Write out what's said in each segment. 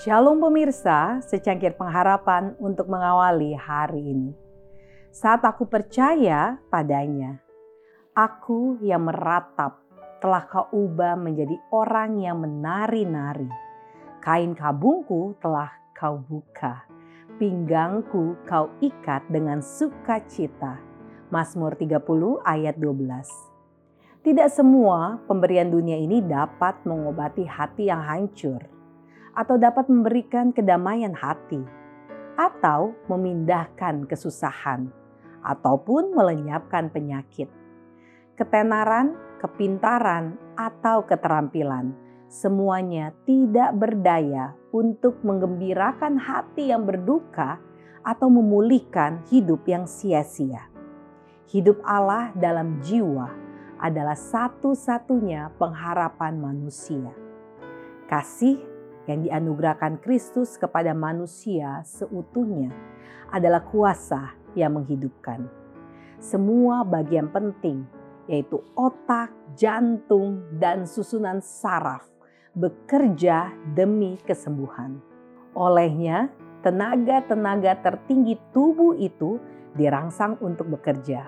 Shalom pemirsa, secangkir pengharapan untuk mengawali hari ini. Saat aku percaya padanya, aku yang meratap telah kau ubah menjadi orang yang menari-nari. Kain kabungku telah kau buka, pinggangku kau ikat dengan sukacita. Mazmur 30 ayat 12. Tidak semua pemberian dunia ini dapat mengobati hati yang hancur atau dapat memberikan kedamaian hati, atau memindahkan kesusahan, ataupun melenyapkan penyakit. Ketenaran, kepintaran, atau keterampilan semuanya tidak berdaya untuk menggembirakan hati yang berduka atau memulihkan hidup yang sia-sia. Hidup Allah dalam jiwa adalah satu-satunya pengharapan manusia. Kasih yang dianugerahkan Kristus kepada manusia seutuhnya adalah kuasa yang menghidupkan. Semua bagian penting, yaitu otak, jantung, dan susunan saraf, bekerja demi kesembuhan. Olehnya, tenaga-tenaga tertinggi tubuh itu dirangsang untuk bekerja.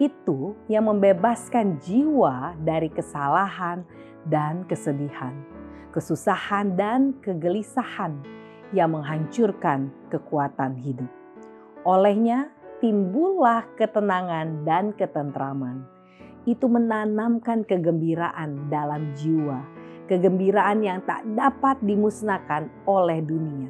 Itu yang membebaskan jiwa dari kesalahan dan kesedihan kesusahan, dan kegelisahan yang menghancurkan kekuatan hidup. Olehnya, timbullah ketenangan dan ketentraman. Itu menanamkan kegembiraan dalam jiwa, kegembiraan yang tak dapat dimusnahkan oleh dunia.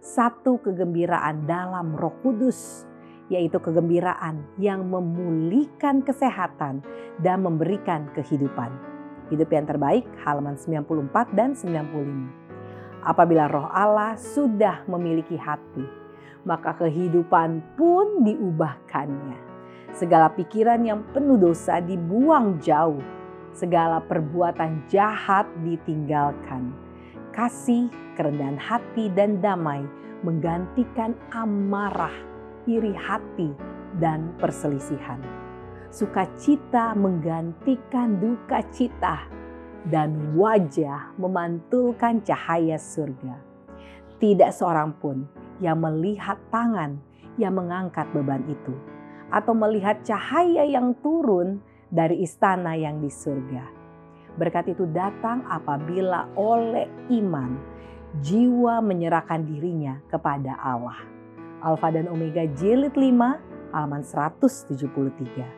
Satu kegembiraan dalam Roh Kudus, yaitu kegembiraan yang memulihkan kesehatan dan memberikan kehidupan. Hidup yang terbaik halaman 94 dan 95. Apabila roh Allah sudah memiliki hati, maka kehidupan pun diubahkannya. Segala pikiran yang penuh dosa dibuang jauh. Segala perbuatan jahat ditinggalkan. Kasih, kerendahan hati, dan damai menggantikan amarah, iri hati, dan perselisihan sukacita menggantikan duka cita, dan wajah memantulkan cahaya surga. Tidak seorang pun yang melihat tangan yang mengangkat beban itu, atau melihat cahaya yang turun dari istana yang di surga. Berkat itu datang apabila oleh iman jiwa menyerahkan dirinya kepada Allah. Alfa dan Omega jilid 5 halaman 173.